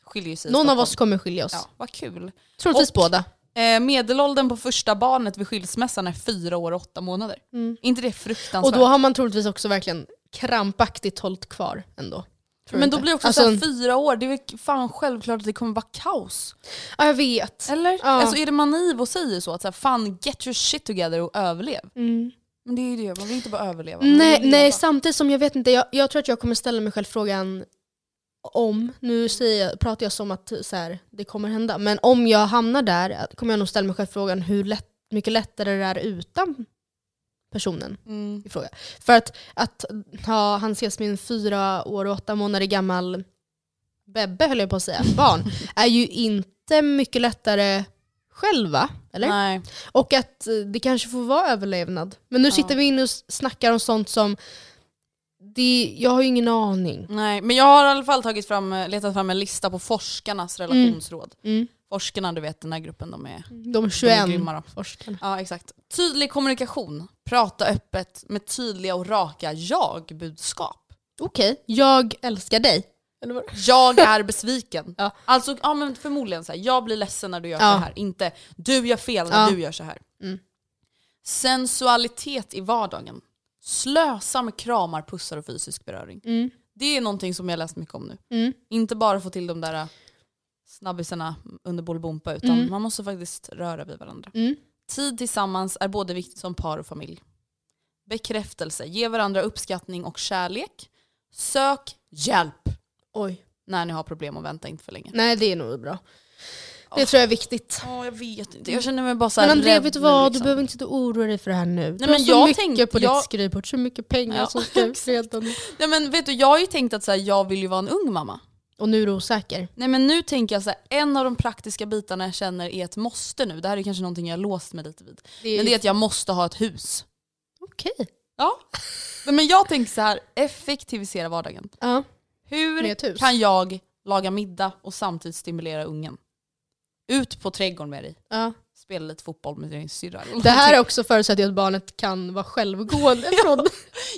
skiljer sig Någon av oss kommer skilja oss. Ja, vad kul. Troligtvis Och- båda. Eh, medelåldern på första barnet vid skilsmässan är fyra år och åtta månader. Mm. inte det fruktansvärt? Och då har man troligtvis också verkligen krampaktigt hållit kvar ändå. Tror Men då inte? blir det också alltså, så här, fyra år, det är väl fan självklart att det kommer vara kaos. Ja jag vet. Eller? Ja. Alltså är det man naiv och säger så? Att så här, fan get your shit together och överlev. Mm. Men det är ju det, man vill inte bara överleva. Nej, nej samtidigt som jag vet inte, jag, jag tror att jag kommer ställa mig själv frågan om, nu säger jag, pratar jag som att så här, det kommer hända, men om jag hamnar där kommer jag nog ställa mig själv frågan hur lätt, mycket lättare det är utan personen Mm. i fråga. För att, att ha, han ses en fyra år och åtta månader gammal bebbe, höll jag på att säga, barn, är ju inte mycket lättare själva. Eller? Nej. Och att det kanske får vara överlevnad. Men nu Ja. sitter vi inne och snackar om sånt som, det, jag har ju ingen aning. nej, men jag har i alla fall tagit fram, eh, letat fram en lista på forskarnas relationsråd. Mm. Forskarna, du vet den här gruppen, de är, De de är 21 grymma då. forskarna. Ja exakt. Tydlig kommunikation, prata öppet med tydliga och raka jag-budskap. Okej, jag älskar dig. Eller vad? Jag är besviken. Ja. Alltså ja, men förmodligen så här, jag blir ledsen när du gör Ja. så här. Inte du gör fel när Ja. du gör så här. Mm. Sensualitet i vardagen. Slösa med kramar, pussar och fysisk beröring. Mm. Det är någonting som jag läst mycket om nu. Mm. Inte bara få till de där äh, snabbisarna under Bolibompa utan Mm. man måste faktiskt röra vid varandra. Mm. Tid tillsammans är både viktigt som par och familj. Bekräftelse, ge varandra uppskattning och kärlek. Sök hjälp Oj. när ni har problem och vänta inte för länge. Nej det är nog bra. Det tror jag är viktigt. Ja, jag vet inte. Jag känner mig bara så här Men André, vet du vad? Du liksom. behöver inte oroa dig för det här nu. Du men har så jag mycket tänkte- på jag- ditt skrivbord, så mycket pengar Ja, som ska redan... Nej, men vet du, jag har ju tänkt att så här, jag vill ju vara en ung mamma. Och nu är du osäker. Nej men nu tänker jag så här, en av de praktiska bitarna jag känner är ett måste nu. Det här är kanske någonting jag har låst mig lite vid. Det är, Men det är att jag måste ha ett hus. Okej. Ja. Nej, men jag tänker så här, effektivisera vardagen. Ja. Hur kan jag laga middag och samtidigt stimulera ungen? Ut på trädgården med dig. ja. Spela lite fotboll med din syrra. Det här är också förutsätter att barnet kan vara självgående från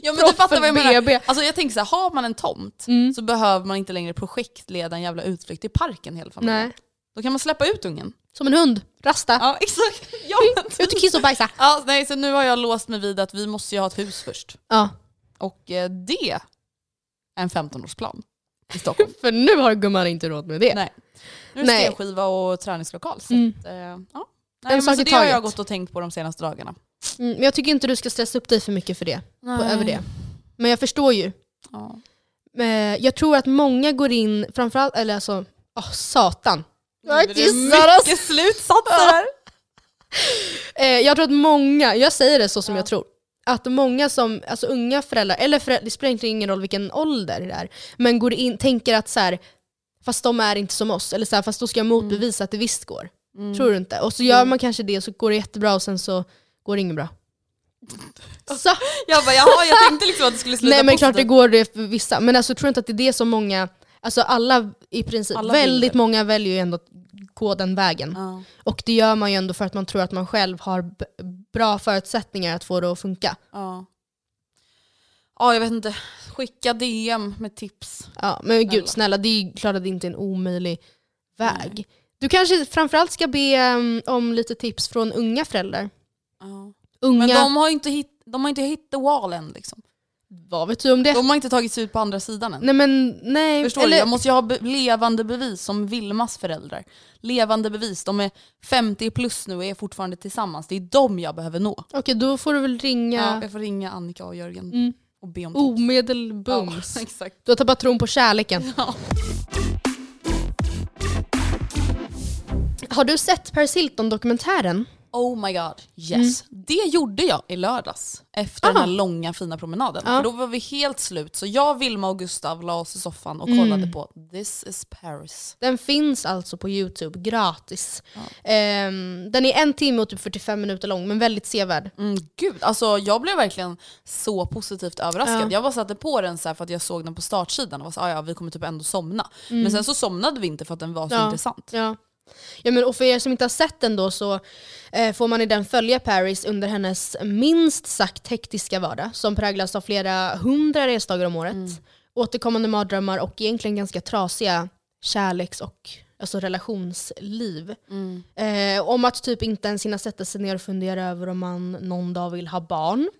ja, men du fattar vad jag menar. BB. Alltså jag tänker så här, har man en tomt Mm. så behöver man inte längre projektleda en jävla utflykt till parken hela familjen. Nej. Då kan man släppa ut ungen. Som en hund. Rasta. Ja exakt. Ja, men- Ut och kissa och bajsa. ja, nej, så nu har jag låst mig vid att vi måste ju ha ett hus först. Ja. Och eh, det är en 15-årsplan i Stockholm. För nu har gumman inte råd med det. nej. Nu är det stenskiva och träningslokal. Så Mm. att, eh, ja. En Nej, men så det har jag gått och tänkt på de senaste dagarna. Mm, men jag tycker inte du ska stressa upp dig för mycket för det. På, över det. Men jag förstår ju. Ja. Eh, Jag tror att många går in, framförallt, eller alltså, åh satan. Jag är kissar oss. mycket slutsatser här. Eh, Jag tror att många, jag säger det så som Ja. jag tror, att många som, alltså unga föräldrar, eller föräldrar, det spelar ingen roll vilken ålder det är, men går in, tänker att så här, fast de är inte som oss, eller så här, fast då ska jag motbevisa att det visst går. Mm. Tror du inte? Och så gör man kanske det så går det jättebra och sen så går det inget bra. Så. Jag bara, jaha, jag tänkte liksom att det skulle sluta Nej men klart det går det för vissa, men alltså tror inte att det är det som många, alltså alla i princip, Alla väldigt många väljer ju ändå att gå den vägen. Ja. Och det gör man ju ändå för att man tror att man själv har bra förutsättningar att få det att funka. Ja. ja, jag vet inte. Skicka DM med tips. Ja, men gud Snälla. det är ju klart att det inte är en omöjlig väg. Du kanske framförallt ska be um, om lite tips från unga föräldrar. Ja. Unga, Men de har inte hit, de har inte hit the wall än liksom. vad vet du om det? De har inte tagit sig ut på andra sidan än. Nej men nej. Förstår eller, du? Jag måste ju ha be- levande bevis som Vilmas föräldrar. Levande bevis. De är 50 plus nu och är fortfarande tillsammans. Det är dem jag behöver nå. Okej då får du väl ringa Ja. Jag får ringa Annika och Jörgen mm, och be om tips. omedelbums. Ja, exakt. Du har tappat tron på kärleken. Ja. Har du sett Paris Hilton-dokumentären? Oh my god, yes. Det gjorde jag i lördags efter den Aha. här långa fina promenaden. Ja. För då var vi helt slut. Så jag, Vilma och Gustav la oss i soffan och Mm. kollade på This is Paris. Den finns alltså på Youtube, gratis. Ehm, den är en timme och typ 45 minuter lång, men väldigt sevärd. Mm, gud, alltså jag blev verkligen så positivt överraskad. Ja. Jag bara satte på den så för att jag såg den på startsidan och var så, "Ah, ja vi kommer typ ändå somna. Mm. Men sen så somnade vi inte för att den var så Ja. intressant. Ja. Men, och för er som inte har sett den då så eh, får man i den följa Paris under hennes minst sagt hektiska vardag som präglas av flera hundra resdagar om året, återkommande mardrömmar och egentligen ganska trasiga kärleks och alltså relationsliv. Eh, om att typ inte ens hinna sätta sig ner och fundera över om man någon dag vill ha barn.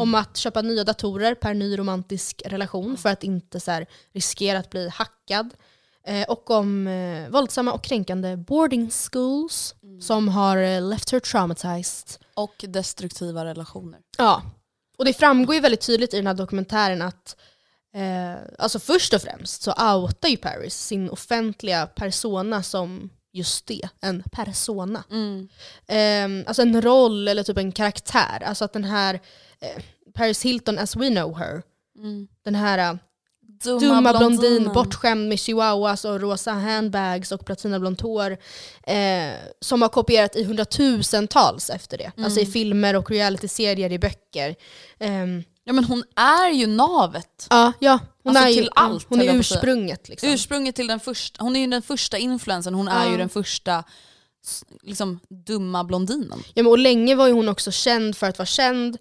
Om att köpa nya datorer per ny romantisk relation för att inte så här, riskera att bli hackad. Eh, och om eh, våldsamma och kränkande boarding schools som har eh, left her traumatized. Och destruktiva relationer. Ja, och det framgår ju väldigt tydligt i den här dokumentären att eh, alltså först och främst så outar ju Paris sin offentliga persona som just det, en persona. Eh, alltså en roll eller typ en karaktär. Alltså att den här eh, Paris Hilton as we know her, den här eh, dumma, blondin, bortskämd med chihuahuas och rosa handbags och platinablont hår. Eh, som har kopierat i hundratusentals efter det. Alltså i filmer och realityserier, i böcker. Ehm, Ja men hon är ju navet. ja, ja, hon Alltså är ju till allt, hon är ursprunget. Liksom. Ursprunget till den första, hon är ju den första influensen, hon är Ja. ju den första liksom, dumma blondinen. Ja, men och länge var ju hon också känd för att vara känd.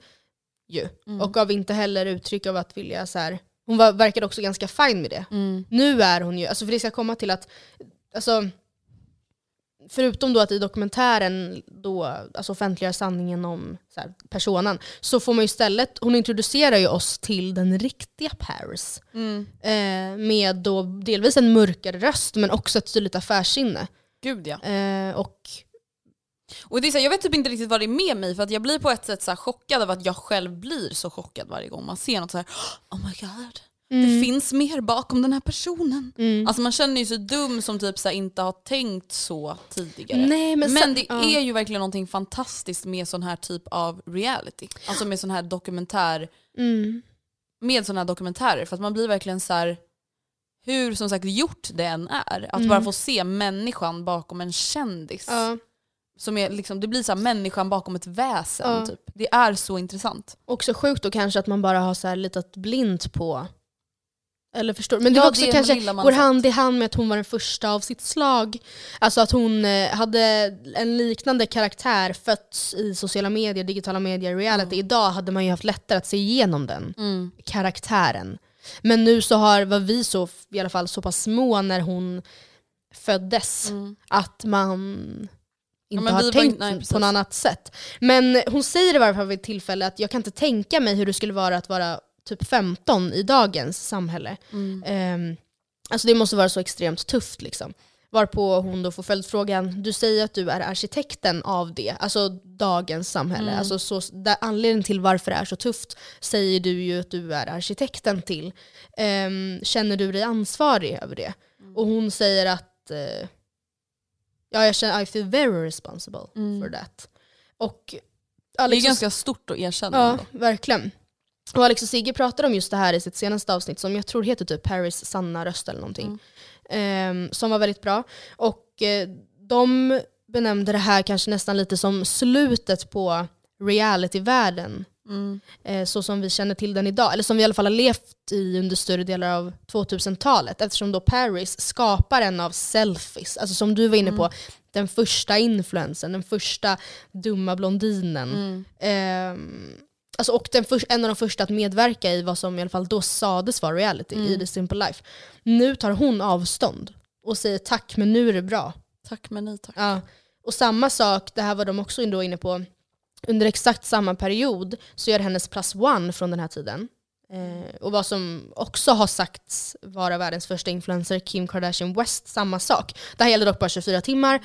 Ju. Mm. Och gav inte heller uttryck av att vilja så här. Hon var, verkade också ganska fin med det. Mm. Nu är hon ju, alltså för det ska komma till att, alltså, förutom då att i dokumentären då, alltså offentliggör sanningen om så här, personen, så får man ju istället, hon introducerar ju oss till den riktiga Paris. Mm. Eh, med då delvis en mörkare röst men också ett tydligt affärssinne. Gud ja. Eh, och Och det är så här, jag vet typ inte riktigt vad det är med mig för att jag blir på ett sätt så chockad av att jag själv blir så chockad varje gång man ser något så här. oh my god. Det finns mer bakom den här personen. Alltså man känner ju sig dum som typ så inte har tänkt så tidigare. Nej, men men det ja. är ju verkligen någonting fantastiskt med sån här typ av reality. Alltså med sån här dokumentär, mm, med såna här dokumentärer. För att man blir verkligen så här hur som sagt gjort det än är. Att Mm. bara få se människan bakom en kändis. ja. Som är liksom, det blir så här människan bakom ett väsen. Ja. Typ. Det är så intressant. Också sjukt då kanske att man bara har så här litat blint på eller förstår Men det Ja, var också det kanske går hand i hand med att hon var den första av sitt slag. Alltså att hon eh, hade en liknande karaktär fötts i sociala medier, digitala medier, reality. Idag hade man ju haft lättare att se igenom den karaktären. Men nu så har, var vi så, i alla fall så pass små när hon föddes att man inte men har tänkt nej, på något annat sätt. Men hon säger i varje fall vid ett tillfälle att jag kan inte tänka mig hur det skulle vara att vara typ 15 i dagens samhälle. Ehm, alltså det måste vara så extremt tufft liksom. Varpå hon då får följdfrågan, du säger att du är arkitekten av det, alltså dagens samhälle. Alltså så, där, anledningen till varför det är så tufft säger du ju att du är arkitekten till. Ehm, känner du dig ansvarig över det? Och hon säger att eh, ja, jag känner I feel very responsible for that. Och Det är Alex ganska stort att erkänna. Ja, ändå. verkligen. Och Alex och Sigge pratade om just det här i sitt senaste avsnitt som jag tror heter typ Paris sanna röst eller någonting. Ehm, som var väldigt bra. Och eh, de benämnde det här kanske nästan lite som slutet på realityvärlden. Eh, så som vi känner till den idag, eller som vi i alla fall har levt i under större delar av 2000-talet. Eftersom då Paris skapar en av selfies, alltså som du var inne på, den första influensen, den första dumma blondinen. Ehm, alltså, och den för, en av de första att medverka i vad som i alla fall då sades vara reality i The Simple Life. Nu tar hon avstånd och säger tack men nu är det bra. Tack men nej tack. Ja. Och samma sak, det här var de också då inne på, under exakt samma period så gör hennes plus one från den här tiden. Eh, och vad som också har sagts vara världens första influencer, Kim Kardashian West, samma sak. Det här gällde dock bara 24 timmar,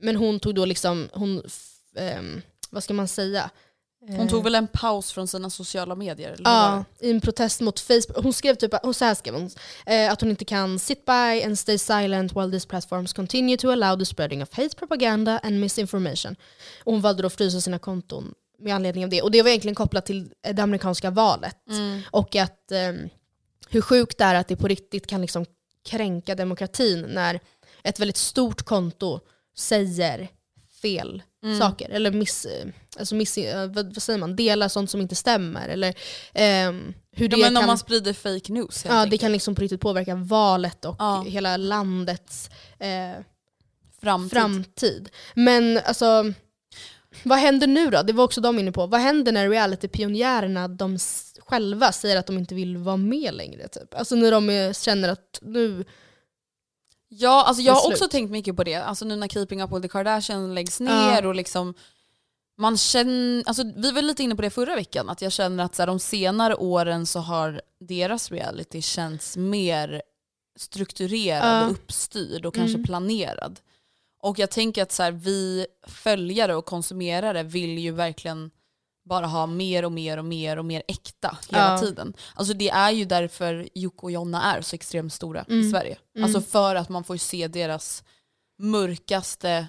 men hon tog då liksom, hon, eh, vad ska man säga? Hon tog väl en paus från sina sociala medier? Eller Ja, i en protest mot Facebook. Hon skrev typ, och så här skrev hon, eh, att hon inte kan sit by and stay silent while these platforms continue to allow the spreading of hate propaganda and misinformation. Och hon valde då att frysa sina konton med anledning av det. Och det var egentligen kopplat till eh, det amerikanska valet. Och att ehm, hur sjukt det är att det på riktigt kan liksom kränka demokratin när ett väldigt stort konto säger fel saker. Eller miss, eh, alltså miss, eh, vad, säger man? delar sånt som inte stämmer. Eller ehm, hur det Ja, men om kan, man sprider fake news ja, det kan liksom på riktigt påverka valet och Ja. hela landets... Eh, Framtid. framtid. Men alltså, vad händer nu då? Det var också de inne på. Vad händer när realitypionjärerna de själva säger att de inte vill vara med längre? Typ? Alltså när de är, känner att nu... Ja, alltså jag har också tänkt mycket på det. Alltså nu när Keeping Up With The Kardashians läggs ner och liksom man känner, alltså vi var lite inne på det förra veckan, att jag känner att så här, de senare åren så har deras reality känts mer strukturerad Ja. och uppstyrd och kanske Mm. planerad. Och jag tänker att så här, vi följare och konsumerare vill ju verkligen bara ha mer och mer och mer och mer äkta hela Ja. tiden. Alltså det är ju därför Jocke och Jonna är så extremt stora i Mm. Sverige. Mm. Alltså för att man får se deras mörkaste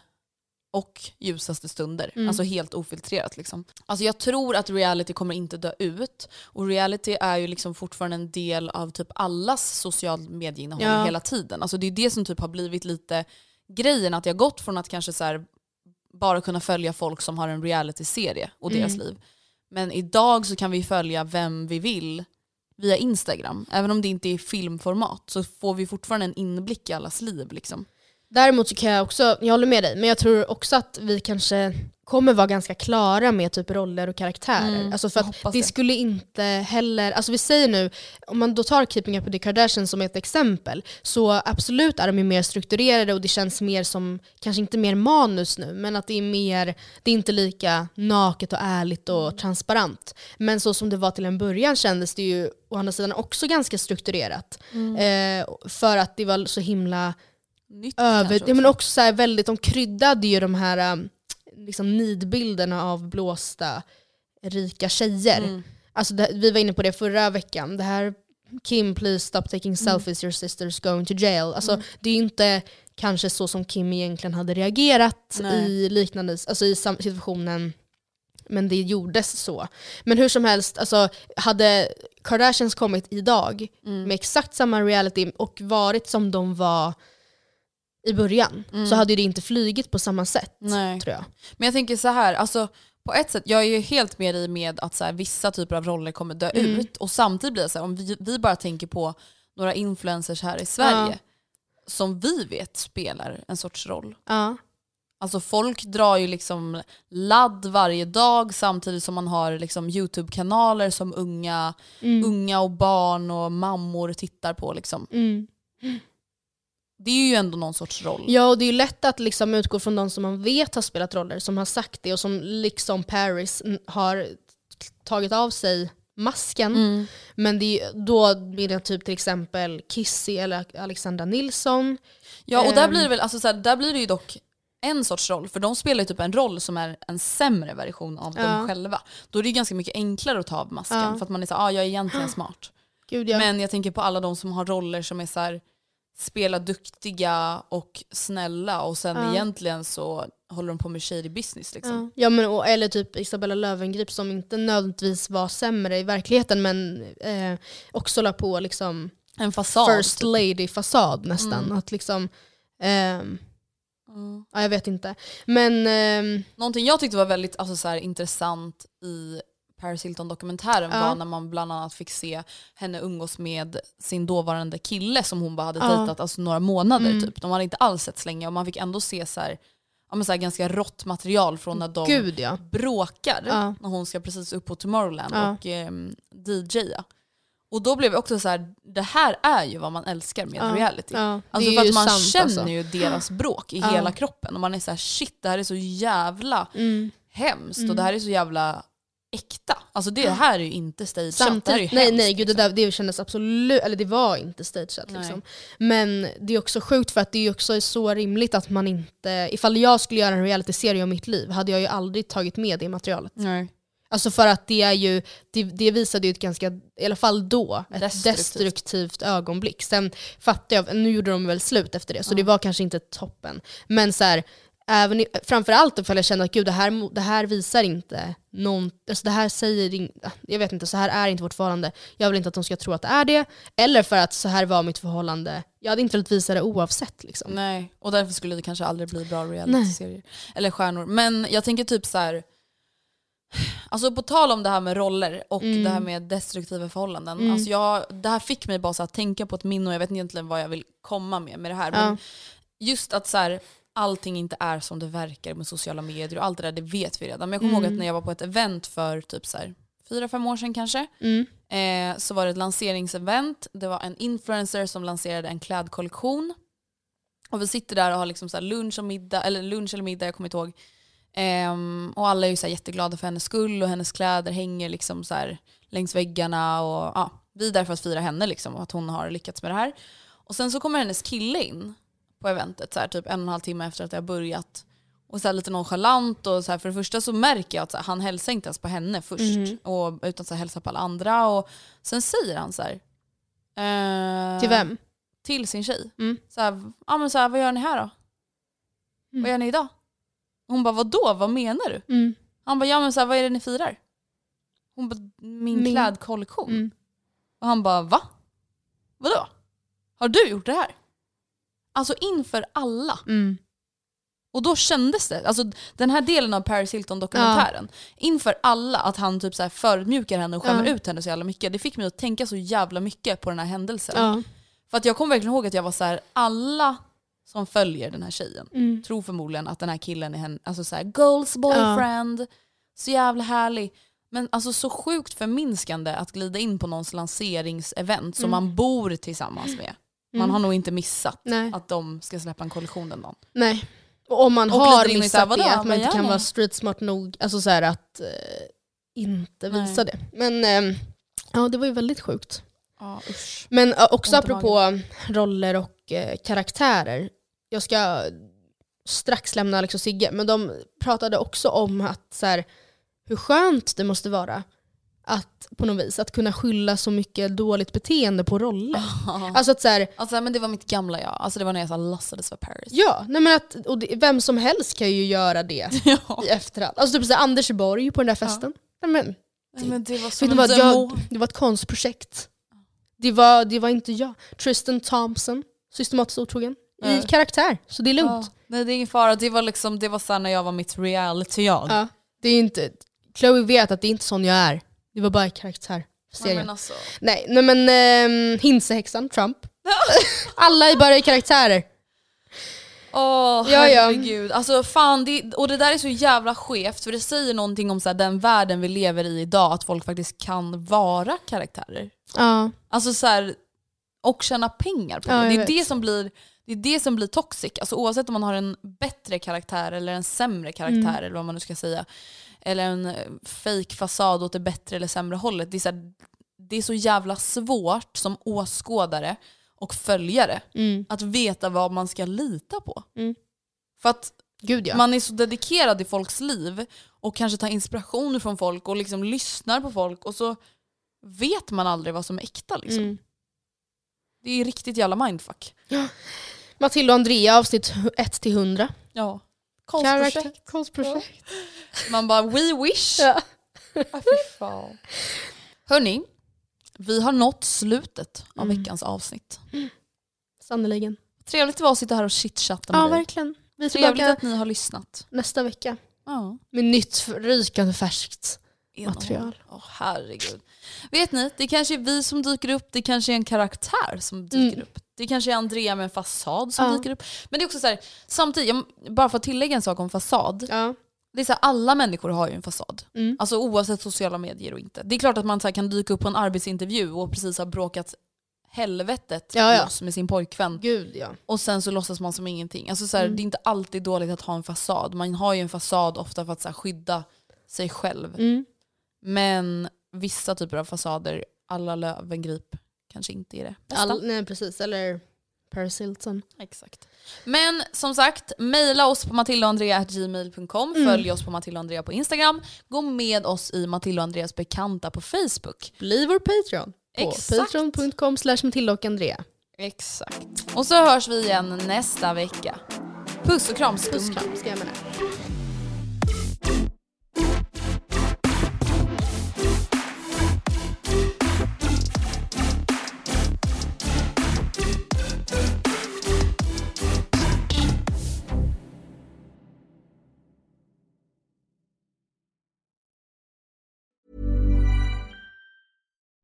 och ljusaste stunder. Mm. Alltså helt ofiltrerat liksom. Alltså jag tror att reality kommer inte dö ut. Och reality är ju liksom fortfarande en del av typ allas social medieinnehåll Ja. hela tiden. Alltså det är det som typ har blivit lite grejen, att jag har gått från att kanske så här bara kunna följa folk som har en reality-serie och deras Mm. liv. Men idag så kan vi följa vem vi vill via Instagram. Även om det inte är filmformat så får vi fortfarande en inblick i allas liv. Liksom. Däremot så kan jag också, jag håller med dig, men jag tror också att vi kanske kommer vara ganska klara med typ roller och karaktärer. Mm, alltså för att det skulle inte heller, alltså vi säger nu, om man då tar Keeping Up With The Kardashians som ett exempel, så absolut är de ju mer strukturerade och det känns mer som, kanske inte mer manus nu, men att det är mer, det är inte lika naket och ärligt och Mm. transparent. Men så som det var till en början kändes det ju å andra sidan också ganska strukturerat. Eh, för att det var så himla Nytt över, ja, men också. så väldigt, de kryddade ju de här um, liksom nidbilderna av blåsta rika tjejer. Mm. Alltså det, vi var inne på det förra veckan, det här Kim please stop taking Mm. selfies, your sister's going to jail. Alltså, Det är ju inte kanske så som Kim egentligen hade reagerat Nej. i liknande alltså i situationen men det gjordes så. Men hur som helst, alltså, hade Kardashians kommit idag Mm. med exakt samma reality och varit som de var i början Mm. så hade det inte flygit på samma sätt. Nej. tror jag. Men jag tänker så här, alltså, på ett sätt, jag är ju helt med i med att så här, vissa typer av roller kommer dö Mm. ut. Och samtidigt blir det så här, om vi, vi bara tänker på några influencers här i Sverige som vi vet spelar en sorts roll. Ja. Alltså folk drar ju liksom ladd varje dag samtidigt som man har liksom YouTube-kanaler som unga, Mm. unga och barn och mammor tittar på. Liksom. Mm. Det är ju ändå någon sorts roll. Ja, och det är ju lätt att liksom utgå från de som man vet har spelat roller, som har sagt det och som liksom Paris har tagit av sig masken. Mm. Men det är, då blir det typ till exempel Kissy eller Alexandra Nilsson. Ja och där Ehm. blir det väl, alltså, så här, där blir det ju dock en sorts roll, för de spelar ju typ en roll som är en sämre version av Ja. dem själva. Då är det ju ganska mycket enklare att ta av masken, Ja. för att man är såhär, ah, jag är egentligen smart. Gud, ja. Men jag tänker på alla de som har roller som är så här, spelar duktiga och snälla och sen Ja. egentligen så håller de på med shady business. Liksom. Ja, ja men, och, eller typ Isabella Löwengrip som inte nödvändigtvis var sämre i verkligheten men eh, också la på liksom En fasad. first typ. lady-fasad nästan. Mm. Att liksom, ehm, Mm. ja, jag vet inte. Men ehm, Någonting jag tyckte var väldigt alltså, så här, intressant i Paris Hilton-dokumentären Ja. var när man bland annat fick se henne umgås med sin dåvarande kille som hon bara hade Ja. dejtat alltså, några månader. Mm. Typ. De hade inte alls sett länge och man fick ändå se så här, ja, men så ganska rått material från när de gud ja. bråkar Ja. när hon ska precis upp på Tomorrowland Ja. och ehm, DJa. Och då blev jag också så här, det här är ju vad man älskar med reality. Alltså för att man sant, känner alltså. ju deras bråk i hela kroppen och man är så här, shit det här är så jävla Mm. hemskt och Mm. det här är så jävla äkta. Alltså det här är ju inte stageat, det här är ju Samtidigt, nej hemskt, nej gud det, liksom. där, det kändes absolut, eller det var inte stageat liksom. Men det är också sjukt för att det är också så rimligt att man inte, ifall jag skulle göra en realityserie om mitt liv hade jag ju aldrig tagit med det materialet. Nej. Alltså för att det är ju, det, det visade ju ett ganska, i alla fall då, ett Destruktivt. destruktivt, ögonblick. Sen fattar jag, nu gjorde de väl slut efter det så det var kanske inte toppen. Men så här, även i, framförallt ifall jag känner att gud det här, det här visar inte någon, alltså det här säger in, jag vet inte, så här är inte vårt förhållande. Jag vill inte att de ska tro att det är det. Eller för att så här var mitt förhållande. Jag hade inte velat visa det oavsett. Liksom. Nej, och därför skulle det kanske aldrig bli bra reality-serier. Eller stjärnor. Men jag tänker typ så här. Alltså på tal om det här med roller och Mm. det här med destruktiva förhållanden. Mm. Alltså jag, det här fick mig bara att tänka på ett minne och jag vet inte egentligen vad jag vill komma med med det här. Ja. Men just att så här, allting inte är som det verkar med sociala medier och allt det där, det vet vi redan. Men jag kommer ihåg att när jag var på ett event för typ så här, fyra, fem år sedan kanske, Mm. eh, så var det ett lanseringsevent. Det var en influencer som lanserade en klädkollektion. Och vi sitter där och har liksom så lunch, och middag, eller lunch eller middag, jag kommer inte ihåg. Ehm, och alla är ju så jätteglada för hennes skull och hennes kläder hänger liksom så längs väggarna. Och, ja, vi är där för att fira henne liksom, och att hon har lyckats med det här. Och sen så kommer hennes kille in på eventet, så här, typ en och en halv timme efter att det har börjat. Och så här, lite nonchalant och så här, för det första så märker jag att här, han hälsar inte ens på henne först. Och, utan så här, hälsar på alla andra. Och sen säger han så här. eh, Till vem? Till sin tjej. Mm. Så här, ja, men så vad gör ni här då? Vad gör ni idag? Hon bara, vadå? Vad menar du? Mm. Han bara, ja men så här, vad är det ni firar? Hon bara, min, Min- klädkollektion. Mm. Och han bara, va? Vadå? Har du gjort det här? Alltså inför alla. Mm. Och då kändes det, alltså den här delen av Paris Hilton-dokumentären, inför alla att han typ så här förödmjukar henne och skämmer Ja. ut henne så jävla mycket. Det fick mig att tänka så jävla mycket på den här händelsen. Ja. För att jag kommer verkligen ihåg att jag var så här, alla som följer den här tjejen Mm. tror förmodligen att den här killen är hen, alltså så här, goals boyfriend, så jävla härlig. Men alltså så sjukt förminskande att glida in på någons lanseringsevent som man bor tillsammans med. Man har nog inte missat Nej. att de ska släppa en kollektion den dagen. Nej. Och om man Och har missat det, att man inte kan vara street smart nog alltså så här, att eh, inte Nej. visa det. Men ehm, ja, det var ju väldigt sjukt. Ja. Men eh, också Ont apropå roller och eh, karaktärer. Jag ska strax lämna Alex och Sigge, men de pratade också om att så här, hur skönt det måste vara att på något vis att kunna skylla så mycket dåligt beteende på roller. Alltså att så här, Alltså, men det var mitt gamla jag. Alltså, det var när jag så låtsades vara Paris. ja, nej men att, och det, vem som helst kan ju göra det Ja. i efterhand. Alltså typ så här, Anders Borg på den där festen. Nej, men, Nej, men det var som en vad, jag, det var ett konstprojekt. Det var, det var inte jag. Tristan Thompson, systematiskt otrogen. I Ja. karaktär, så det är lugnt. Ja. Nej det är ingen fara, det var, liksom, det var så när jag var mitt reality-jag. Ja. Det är inte, Chloe vet att det är inte sån jag är. Det var bara karaktär. Nej, men alltså. Nej, nej men ähm, Hinsehäxan, Trump. Alla är bara karaktärer. Åh Ja, ja. herregud. Alltså fan, det, och det där är så jävla skevt för det säger någonting om så här, den världen vi lever i idag, att folk faktiskt kan vara karaktärer. Ja. Alltså så här, och tjäna pengar på Ja, det. jag Det är vet. det, som blir, det är det som blir toxic. Alltså oavsett om man har en bättre karaktär eller en sämre karaktär Mm. eller vad man nu ska säga. Eller en fake fasad åt det bättre eller sämre hållet. Det är, så här, det är så jävla svårt som åskådare och följare Mm. att veta vad man ska lita på. Mm. För att Gud ja. man är så dedikerad i folks liv och kanske tar inspiration från folk och liksom lyssnar på folk och så vet man aldrig vad som är äkta. Liksom. Mm. Det är riktigt jävla mindfuck. Matilda och Andrea avsnitt 1-100. Ja. Konstprojekt. Konstprojekt. Man bara we wish. Ja. Ah, fy fan. Hörni, vi har nått slutet av Mm. veckans avsnitt. Sannerligen. Trevligt det var att sitta här och chitchatta med Ja, dig. verkligen. Vi Trevligt att ni har lyssnat. nästa vecka Ja. med nytt rykande färskt. Material. Åh herregud. Vet ni, det kanske är vi som dyker upp, det kanske är en karaktär som dyker Mm. upp. Det kanske är Andrea med en fasad som Ja. dyker upp. Men det är också så här, samtidigt, bara för att tillägga en sak om fasad. Ja. Det är så här, alla människor har ju en fasad. Mm. Alltså oavsett sociala medier och inte. Det är klart att man så här, kan dyka upp på en arbetsintervju och precis ha bråkat helvetet Ja, ja. loss med sin pojkvän. Gud ja. Och sen så låtsas man som ingenting. Alltså så här, Mm. Det är inte alltid dåligt att ha en fasad. Man har ju en fasad ofta för att så skydda sig själv. Mm. Men vissa typer av fasader, alla lövengrip, kanske inte är det bästa. All, nej precis, eller Paris Hilton. Exakt. Men som sagt, mejla oss på matildaandrea.gmail.com, Mm. följ oss på Matilda och Andrea på Instagram, gå med oss i Matilda och Andreas bekanta på Facebook. Bli vår Patreon på patreon.com slash Matilda och Andrea. Exakt. Och så hörs vi igen nästa vecka. Puss och kram Puss skum. kram ska jag med